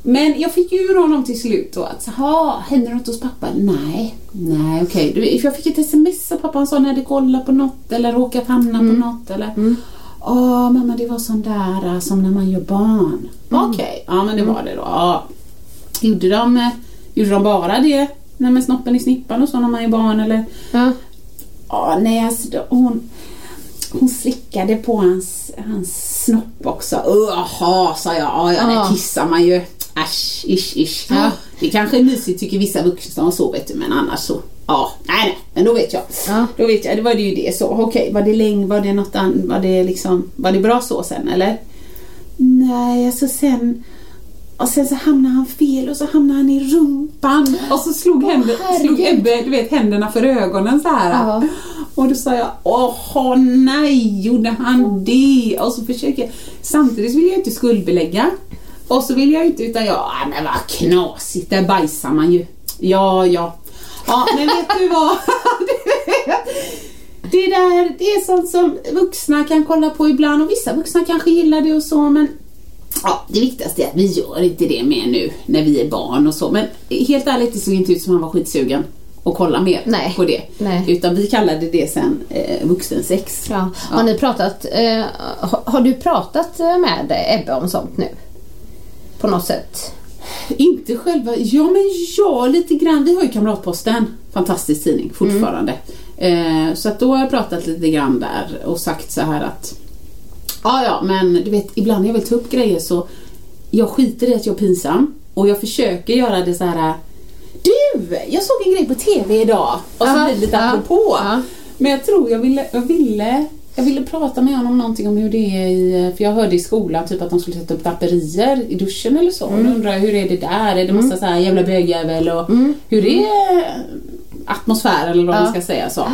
Men jag fick ju ur honom till slut då att, jaha, händer något hos pappa? Nej, nej okej. Du, Jag fick ett sms av pappa, han sa när det kollar på något eller råkat hamna Mm. på något eller Åh mamma det var sån där äh, som när man gör barn. Mm. Okej, ja men det var det då. Ja. Gjorde, de, eh, gjorde de bara det när med snoppen i snippan och så när man är barn eller? Ja. Ja, nej alltså hon, hon slickade på hans, hans snopp också. Jaha, sa jag. Ja, ja, där kissar man ju. Äsch, isch, isch. Ja. Det kanske är mysigt tycker vissa vuxna och så vet du, men annars så. Ja, nej, nej, men då vet jag. Ja. Då vet jag, det var det ju det så. Okej, var det länge, var det något annat, var det liksom, var det bra så sen eller? Nej, alltså sen och sen så hamnade han fel och så hamnade han i rumpan och så slog, händer, slog. Ebbe du vet, händerna för ögonen så här. Ja. Och då sa jag, åh nej, gjorde han det? Och så försöker jag, samtidigt vill jag inte skuldbelägga. Och så vill jag inte, utan jag, ah, men vad knasigt, där bajsar man ju. Ja, ja. Ja, men vet du vad? det där, det är sånt som vuxna kan kolla på ibland och vissa vuxna kanske gillar det och så, men Ja, det viktigaste är att vi gör inte det mer nu när vi är barn och så. Men helt ärligt, det såg inte ut som han var skitsugen att kolla mer Nej. på det. Nej. Utan vi kallade det sen eh, vuxensex. Ja. Har ni pratat, eh, har, har du pratat eh, med Ebbe om sånt nu? På något sätt? Inte själva, ja men ja lite grann. Vi har ju Kamratposten, fantastisk tidning fortfarande. Eh, så att då har jag pratat lite grann där och sagt så här att Ja, ja, men du vet ibland när jag vill ta upp grejer så jag skiter i att jag är pinsam och jag försöker göra det så här. Du, jag såg en grej på TV idag och så blir det lite ja, apropå. ja. Men jag tror jag ville, jag ville jag ville prata med honom någonting om hur det är i, för jag hörde i skolan typ att de skulle sätta upp draperier i duschen eller så. Mm. Och då undrar jag hur är det där? Är det massa så här jävla bögjävel och hur är atmosfären eller vad Mm. Ja. man ska säga så.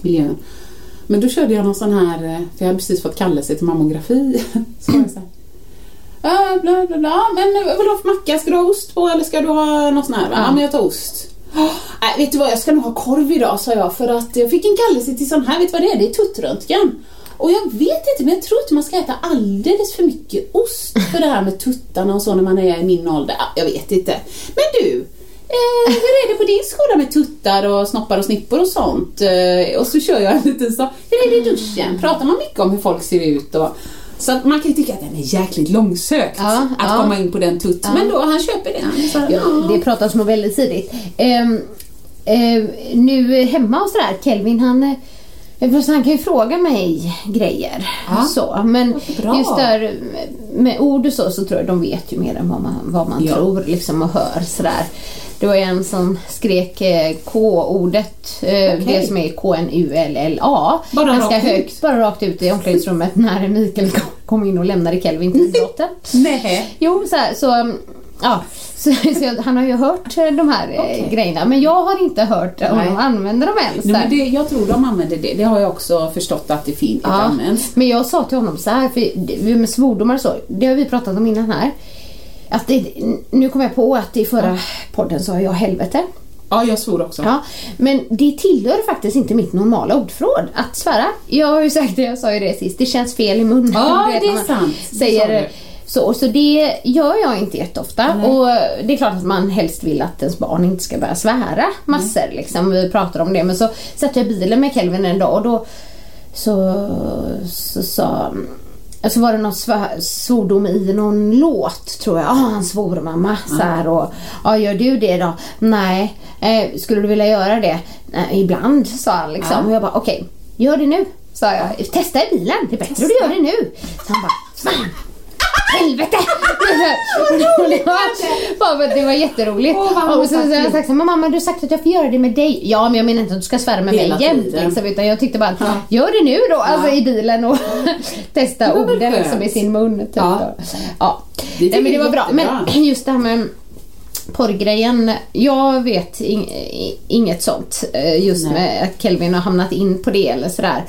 Miljön. Men då körde jag någon sån här, eh, för jag hade precis fått kallelse till mammografi. Så var jag så här, "Ja, bla bla bla, men vad vill du ha för macka? Ska du ha ost på eller ska du ha något sån här? Ja, men jag tar ost. "Åh, Nej, vet du vad, jag ska nog ha korv idag sa jag för att jag fick en kallelse till sån här, vet du vad det är? Det är tuttröntgen. Och jag vet inte, men jag tror inte man ska äta alldeles för mycket ost för det här med tuttarna och så när man är i min ålder. Ja, jag vet inte. Men du, eh, hur är det på din skola med tuttar och snoppar och snippor och sånt? Eh, och så kör jag en liten så, hur är det i duschen? Pratar man mycket om hur folk ser ut? Och, så man kan ju tycka att den är jäkligt långsökt Ja, att ja. komma in på den tutt. Men då, han köper den. Så, Ja, det pratas nog väldigt tidigt. Ehm, ehm, nu hemma och sådär, Kelvin han eh, han kan ju fråga mig grejer. Ja. Så, men just där med ord och så, så tror jag de vet ju mer än vad man, vad man Ja. tror liksom, och hör. Sådär. Det var en som skrek eh, K-ordet, eh, Okej. det som är K-N-U-L-L-A. Bara ganska rakt ut? högt, bara rakt ut i omklädningsrummet när Mikael kom- in och lämnade Kelvin till idrotten. Nej. Jo, så, här, så um, ja. Så, så han har ju hört eh, de här Okej. grejerna men jag har inte hört Nej. honom använda dem än. så Nej, men det, jag tror de använder det. Det har jag också förstått att det finns. Ja, används. men jag sa till honom så här, för det- med svordomar och så, det har vi pratat om innan här. Att det, nu kom jag på att i förra podden sa jag helvete. Ja, jag svor också. Ja, men det tillhör faktiskt inte mitt normala ordförråd att svära. Jag har ju sagt det, jag sa ju det sist, det känns fel i munnen. Ja, det är sant. Säger, så, så det gör jag inte jätteofta. Nej. Och det är klart att man helst vill att ens barn inte ska börja svära massor. Liksom. Vi pratar om det. Men så satt jag i bilen med Kelvin en dag och då så, så sa Alltså var det någon svordom i någon låt tror jag. Ja, han svor mamma. Så här, och, ja, gör du det då? Nej. Eh, skulle du vilja göra det? Nej, ibland, sa han liksom. Ja. Och jag bara, okej, gör det nu. Sa jag. Testa i bilen. Det är bättre att du gör det nu. Så han bara! Helvete! det, var, bara, det var jätteroligt. Han och så, har jag sagt så men mamma du har sagt att jag får göra det med dig. Ja men jag menar inte att du ska svära med Hela mig jämt. Liksom, utan jag tyckte bara att gör det nu då. Alltså i bilen och testa orden liksom, i sin mun. Typ. Ja. ja. Det men det var bra. Men just det här med porrgrejen. Jag vet inget sånt. eh, Just Nej. med att Kelvin har hamnat in på det eller sådär.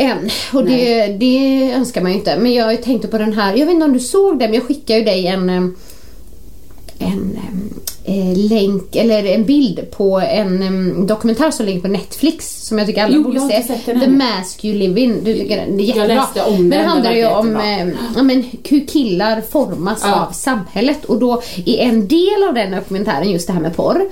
Än. Och det, det önskar man ju inte. Men jag tänkte på den här, jag vet inte om du såg den, men jag skickade ju dig en en eh, länk eller en bild på en em, dokumentär som ligger på Netflix som jag tycker alla Jo, borde jag se. The. Mask You Live In. Du tycker den är jättebra. läste om men den, det den handlar ju om ja, men, hur killar formas Ja. av samhället och då är en del av den dokumentären just det här med porr.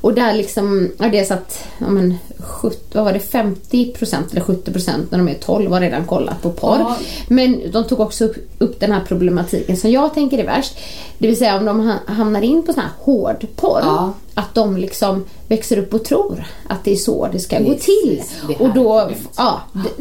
Och där liksom, ja, det så att, ja, men, 70, vad var det, 50% eller 70% när de är 12 har redan kollat på porr. Ja. Men de tog också upp, upp den här problematiken som jag tänker är värst. Det vill säga om de ha- hamnar in på sån här hård porr. Ja. Att de liksom växer upp och tror att det är så det ska gå Precis, till. det här Och då, ja,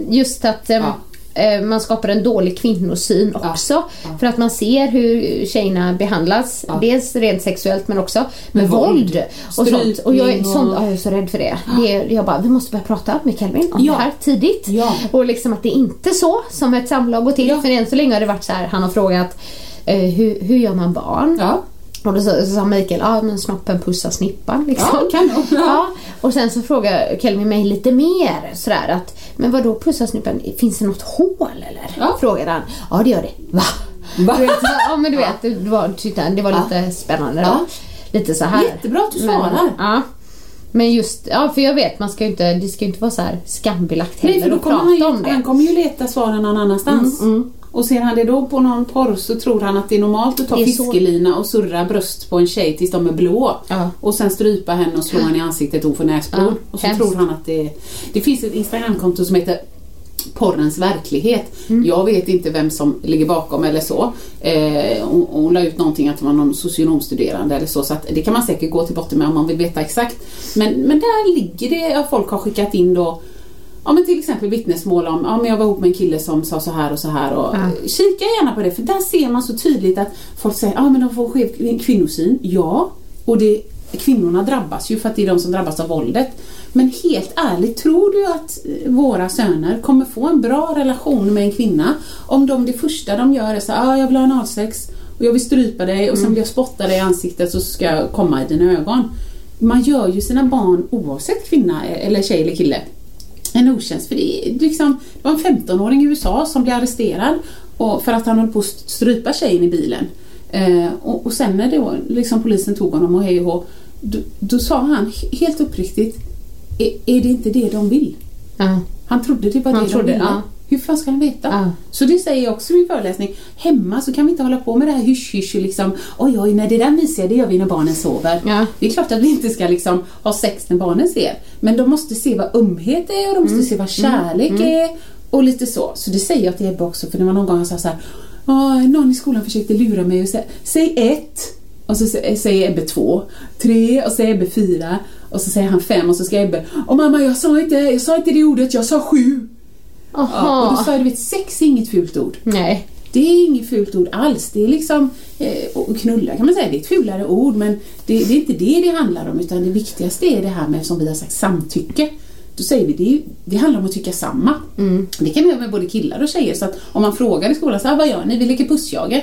just att ehm, Ja. Eh, man skapar en dålig kvinnosyn också. För att man ser hur tjejerna behandlas. Ja. Dels rent sexuellt men också med, Med våld. våld. Och, sånt. och jag är, sånt, ja, jag är så rädd för det. det är, jag bara, vi måste börja prata med Kelvin om Ja. det här tidigt. Ja. Och liksom att det är inte så som ett samlag går till. Ja. För än så länge har det varit så här, han har frågat eh, hur, hur gör man barn? Och då sa, så sa Mikael, ja men snoppen pussar snippan liksom. Ja, kanon. Ja. Ja. Och sen så frågar Kelvin mig lite mer sådär att, men vad då pussar snippan, finns det något hål eller? Ja. Frågade han. Ja det gör det. Va? Va? Du vet, så- ja men du vet, det var, tyckte han, det var Ja. lite spännande då. Lite så här. Jättebra att du svarar. ja. Men just, ja för jag vet, man ska ju inte, det ska ju inte vara så här skambelagt Nej, heller för då kommer han, ju, han kommer ju leta svaren någon annanstans. Och ser han det då på någon porr så tror han att det är normalt att ta fiskelina och surra bröst på en tjej tills de är blå. Ja. Och sen strypa henne och slå henne i ansiktet och hon får näsblod. Ja, och så hemskt. tror han att det Det finns ett Instagramkonto som heter porrens verklighet. Jag vet inte vem som ligger bakom eller så. Eh, hon, hon la ut någonting att det var någon socionomstuderande eller så, så att det kan man säkert gå till botten med om man vill veta exakt. Men, men där ligger det, folk har skickat in då Ja men till exempel vittnesmål om, ja men jag var ihop med en kille som sa så här och så här och Ja. kika gärna på det för där ser man så tydligt att folk säger, ja men de får skev kvinnosyn. Ja, och det, kvinnorna drabbas ju för att det är de som drabbas av våldet. Men helt ärligt, tror du att eh, våra söner kommer få en bra relation med en kvinna om de det första de gör är så ah, jag vill ha analsex och jag vill strypa dig och sen vill jag spotta dig i ansiktet så ska jag komma i dina ögon. Man gör ju sina barn oavsett kvinna eller tjej eller kille en otjänst. För det, liksom, det var en 15-åring i USA som blev arresterad och för att han höll på att strypa tjejen i bilen. Eh, och, och sen när då, liksom polisen tog honom och hej och hå, då, då sa han helt uppriktigt, är, är det inte det de vill? Ja. Han trodde det var Han det trodde, de ville. ja. Hur fan ska han veta? Ja. Så det säger jag också i min föreläsning. Hemma så kan vi inte hålla på med det här hysch-hysch liksom oj oj, nej det där mysiga det gör vi när barnen sover. Ja. Det är klart att vi inte ska liksom ha sex när barnen ser. Men de måste se vad ömhet är och de måste Mm. se vad kärlek är och lite så. Så det säger jag till Ebbe också för det var någon gång han sa så här. "Åh, någon i skolan försökte lura mig och säga säg ett. Och så sä- säger Ebbe två, tre och så säger Ebbe fyra och så säger han fem och så ska Ebbe Åh mamma jag sa inte, jag sa inte det ordet, jag sa sju. Ja, och då sa jag, du vet sex är inget fult ord. Nej. Det är inget fult ord alls. Det är liksom, eh, knulla kan man säga, det är ett fulare ord men det, det är inte det det handlar om utan det viktigaste är det här med, som vi har sagt, samtycke. Då säger vi, det, det handlar om att tycka samma. Det kan man göra med både killar och tjejer så att om man frågar i skolan, så här, vad gör ni? Vi leker pussjaga.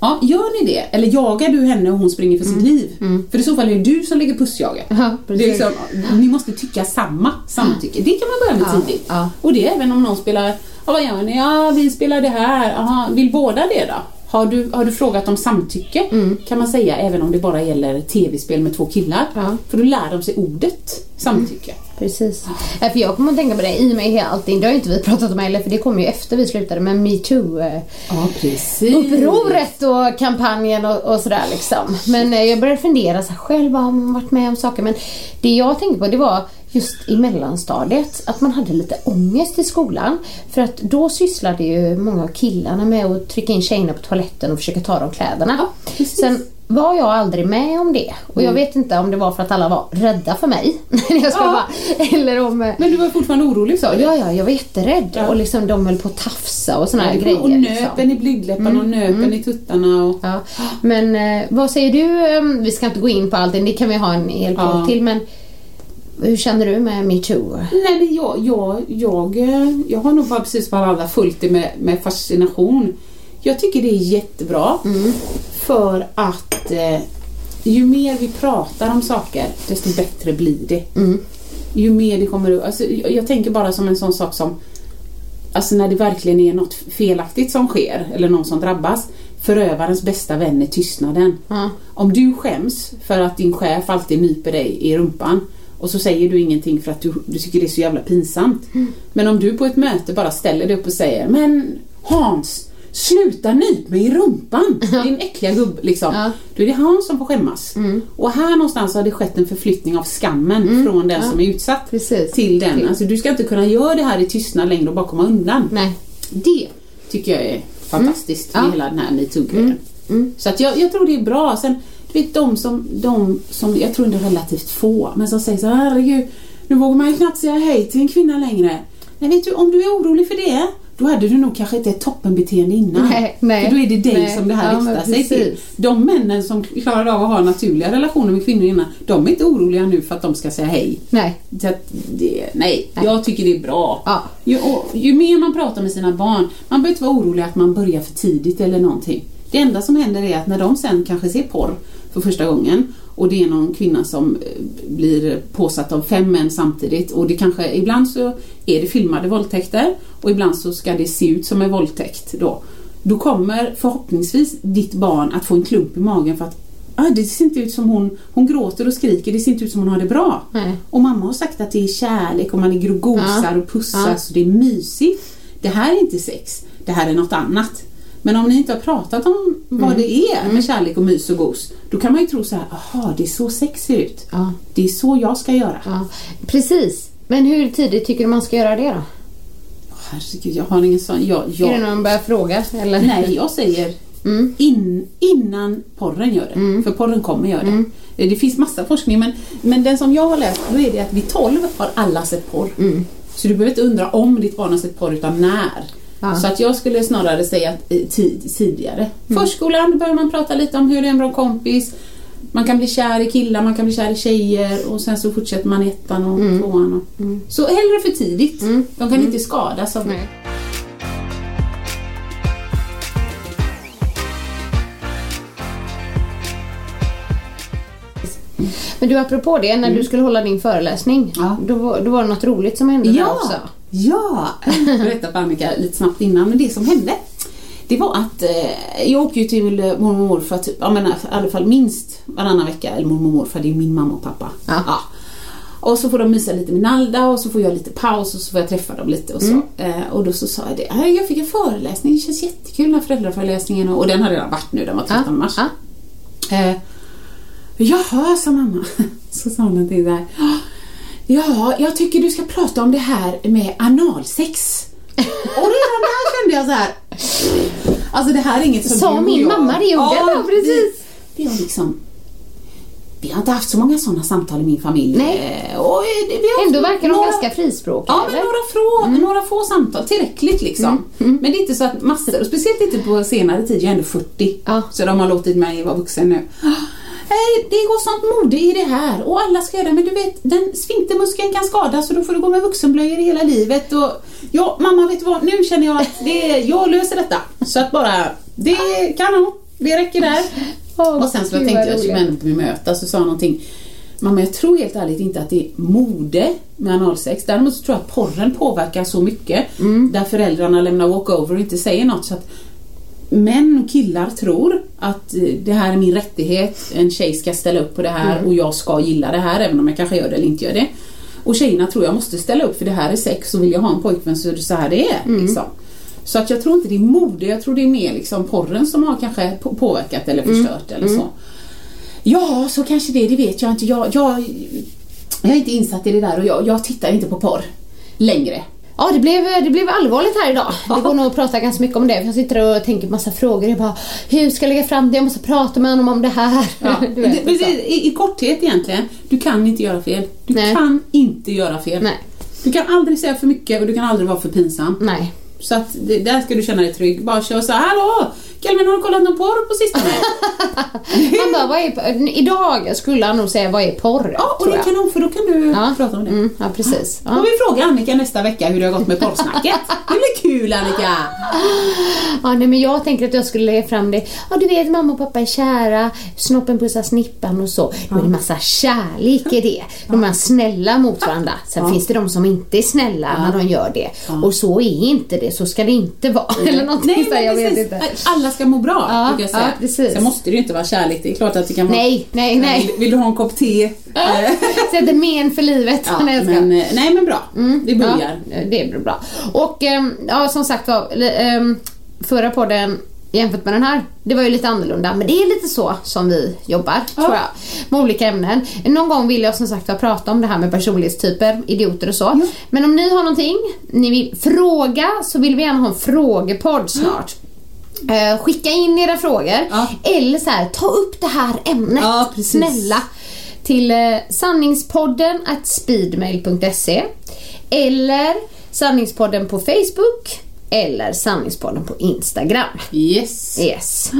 Ja, gör ni det? Eller jagar du henne och hon springer för sitt liv? För i så fall är det du som lägger pussjaga. Ja, liksom, ni måste tycka samma samtycke. Det kan man börja med tidigt. ja. Och det är även om någon spelar, ja vad gör ni? Ja vi spelar det här, Aha, vill båda det då? Har du, har du frågat om samtycke? Kan man säga även om det bara gäller tv-spel med två killar. Ja. För då lär de sig ordet samtycke. Precis. Ja, för jag kommer att tänka på det i och med hela allting. Det har ju inte vi pratat om heller för det kom ju efter vi slutade med metoo-upproret Ja precis. och kampanjen och, och sådär liksom. Men eh, jag började fundera så här, själv har man varit med om saker. Men det jag tänkte på det var just i mellanstadiet att man hade lite ångest i skolan. För att då sysslade ju många av killarna med att trycka in tjejerna på toaletten och försöka ta dem kläderna. Ja. Sen var jag aldrig med om det. Och jag vet inte om det var för att alla var rädda för mig. jag ska Ja. eller om... Men du var fortfarande orolig sa du? Ja, ja, jag var jätterädd. Ja. Och liksom de höll på att tafsa och såna här Ja, grejer. och liksom. nöpen i blygdläpparna och nöpen i tuttarna. Och... Ja. Men eh, vad säger du? eh, Vi ska inte gå in på allting, det kan vi ha en hel podd till. Men hur känner du med metoo? Nej, men jag, jag, jag, eh, jag har nog bara precis som alla följt det med, med fascination. Jag tycker det är jättebra för att eh, ju mer vi pratar om saker desto bättre blir det. Ju mer det kommer. Alltså, jag, jag tänker bara som en sån sak som Alltså när det verkligen är något felaktigt som sker eller någon som drabbas. Förövarens bästa vän är tystnaden. Ja. Om du skäms för att din chef alltid nyper dig i rumpan och så säger du ingenting för att du, du tycker det är så jävla pinsamt. Men om du på ett möte bara ställer dig upp och säger Men Hans, sluta nyp mig i rumpan! Din äckliga gubb liksom. Ja. Då är det Hans som får skämmas. Och här någonstans har det skett en förflyttning av skammen från den som är utsatt Precis. till den. Till. Alltså du ska inte kunna göra det här i tystnad längre och bara komma undan. Nej. Det tycker jag är fantastiskt Mm. med Ja. hela den här metoo-grejen. Så att jag, jag tror det är bra. Sen, du vet de som, de som, jag tror ändå relativt få, men som säger så herregud, nu vågar man ju knappt säga hej till en kvinna längre. Nej, vet du, om du är orolig för det, då hade du nog kanske inte ett toppenbeteende innan. Nej, nej, för då är det dig nej. som det här Ja, riktar sig till. precis. De männen som klarade av att ha naturliga relationer med kvinnor innan, de är inte oroliga nu för att de ska säga hej. Nej. Att det, nej, Nej. jag tycker det är bra. Ja. Ju, och, ju mer man pratar med sina barn, man behöver inte vara orolig att man börjar för tidigt eller någonting. Det enda som händer är att när de sen kanske ser porr för första gången och det är någon kvinna som eh, blir påsatt av fem män samtidigt och det kanske, ibland så är det filmade våldtäkter och ibland så ska det se ut som en våldtäkt då. Då kommer förhoppningsvis ditt barn att få en klump i magen för att ah, det ser inte ut som hon, hon gråter och skriker, det ser inte ut som hon har det bra. Nej. Och mamma har sagt att det är kärlek och man ligger och gosar Ja. och pussar Ja. så det är mysigt. Det här är inte sex, det här är något annat. Men om ni inte har pratat om vad Mm. det är med kärlek och mys och gos, då kan man ju tro så här, aha, det är så sex ser ut. Ja. Det är så jag ska göra. ja. Precis. Men hur tidigt tycker du man ska göra det då? herregud, jag har ingen sån... Jag, Är det jag, någon börjar fråga? Eller? nej, jag säger Mm. in, innan porren gör det. För porren kommer göra det. Mm. Eh, Det finns massa forskning men, men den som jag har läst då är det att vid 12 har alla sett porr. Mm. Så du behöver inte undra om ditt barn har sett porr utan när. Ja. Så att jag skulle snarare säga att, tid, tidigare. Mm. Förskolan börjar man prata lite om hur det är en bra kompis. Man kan bli kär i killar, man kan bli kär i tjejer och sen så fortsätter man ettan och Mm. tvåan. Och, Så hellre för tidigt. De kan inte skadas av det. Nej. Men du, apropå det, när du skulle hålla din föreläsning, Mm. Ja. då, var- då var det något roligt som hände där Ja, också. Ja. För Annika lite snabbt innan, men det som hände det var att eh, jag åker ju till eh, mormor och morfar typ, jag menar, i alla fall minst varannan vecka, eller mormor och morfar, det är min mamma och pappa. Ja. Och så får de mysa lite med Nalda och så får jag lite paus och så får jag träffa dem lite och så. Mm. Eh, och då så sa jag det, "Äh, jag fick en föreläsning, det känns jättekul den här föräldraföreläsningen och, och den har redan varit nu, den var 13 Ja, mars. ja. Eh, jaha, sa mamma. Så sa hon någonting där. Ja, jag tycker du ska prata om det här med analsex. Och redan där kände jag så här. Alltså det här är inget som Sa du och min jag- mamma det gjorde? Ja, precis. Vi, vi har liksom vi har inte haft så många sådana samtal i min familj. Nej. Eh, Och eh, vi har Ändå verkar de några- ganska frispråkiga, Ja, men några, få, några få samtal, tillräckligt liksom. Men det är inte så att massor, och speciellt inte på senare tid, jag är ändå 40. Ja. Så de har låtit mig vara vuxen nu. Nej, det går sånt mode i det här och alla ska göra det, men du vet, den sfinktermuskeln kan skadas och då får du gå med vuxenblöjor hela livet. Och, ja, mamma, vet du vad? Nu känner jag att det, jag löser detta. Så att bara, det kan nog, det räcker där. Åh, och sen så tänkte jag, skulle roligt. ändå bemöta, så sa jag någonting Mamma, jag tror helt ärligt inte att det är mode med analsex. Däremot så tror jag att porren påverkar så mycket. Där föräldrarna lämnar walkover och inte säger något. Så att män och killar tror att eh, det här är min rättighet. En tjej ska ställa upp på det här och jag ska gilla det här även om jag kanske gör det eller inte gör det. Och tjejerna tror jag måste ställa upp för det här är sex och vill jag ha en pojkvän så är det så här det är. Liksom. Så att jag tror inte det är mode, jag tror det är mer liksom porren som har kanske på- påverkat eller förstört eller så. Ja, så kanske det, det vet jag inte. Jag, jag, jag är inte insatt i det där och jag, jag tittar inte på porr längre. Ja, det blev, det blev allvarligt här idag. Det går nog att prata ganska mycket om det. Jag sitter och tänker på massa frågor. Jag bara, hur ska jag lägga fram det? Jag måste prata med honom om det här. Ja. Vet, det, det, i, I korthet egentligen, du kan inte göra fel. Du Nej. kan inte göra fel. Nej. Du kan aldrig säga för mycket och du kan aldrig vara för pinsam. Nej. Så att det, där ska du känna dig trygg. Bara kör så här, hallå! Kelvin har du kollat någon porr på sistone? Han bara, vad är, idag skulle han nog säga, vad är porr? ja, och det jag. kan nog, för då kan du Ja. prata om det. Mm, ja, precis. Får Ja. vi fråga Annika nästa vecka hur det har gått med porrsnacket? Det blir kul Annika! Ja, nej, men jag tänker att jag skulle lägga fram det. Ja, du vet mamma och pappa är kära, snoppen pussar snippan och så. Då är det massa kärlek i det. De är snälla mot varandra. Sen finns det de som inte är snälla när de gör det. Och så är inte det, så ska det inte vara. Eller någonting Nej, så men jag vet inte. Alla ska må bra, Ja, brukar jag säga. ja, precis. Sen måste det ju inte vara kärlek. Det är klart att det kan vara... Nej, nej, nej. Vill, vill du ha en kopp te? Eh, Sätter men för livet. ja, Nej, men, eh, nej, men bra. Vi börjar. Ja, det blir bra. Och ehm, ja, som sagt var, ehm, förra podden jämfört med den här, det var ju lite annorlunda. Men det är lite så som vi jobbar, tror jag. Med olika ämnen. Någon gång vill jag som sagt prata om det här med personlighetstyper, idioter och så. Men om ni har någonting ni vill fråga så vill vi gärna ha en frågepodd snart. Eh, skicka in era frågor. Ja. Eller så här, ta upp det här ämnet. Ja. Snälla. Till eh, sanningspodden at speedmail.se eller sanningspodden på Facebook eller sanningspodden på Instagram. Yes. Yes.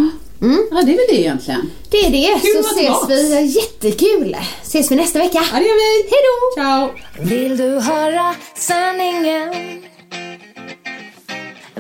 Ja, det är väl det egentligen. Det är det. Kul så ses vi. Jättekul. Ses vi nästa vecka. Ja, det gör vi. Hej då! Ciao. Vill du höra sanningen?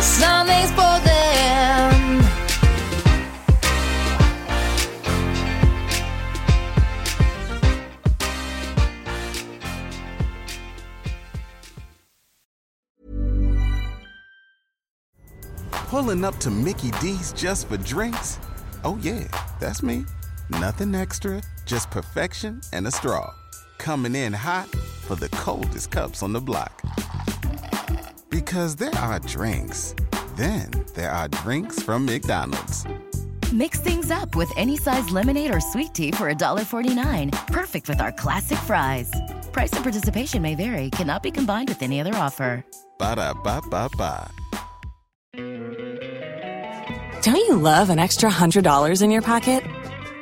sanningspodden Pulling up to Mickey D's just for drinks? Oh, yeah, that's me. Nothing extra, just perfection and a straw. Coming in hot for the coldest cups on the block. Because there are drinks, then there are drinks from McDonald's. Mix things up with any size lemonade or sweet tea for $1.49. Perfect with our classic fries. Price and participation may vary, cannot be combined with any other offer. Ba da ba ba ba. Don't you love an extra $100 in your pocket?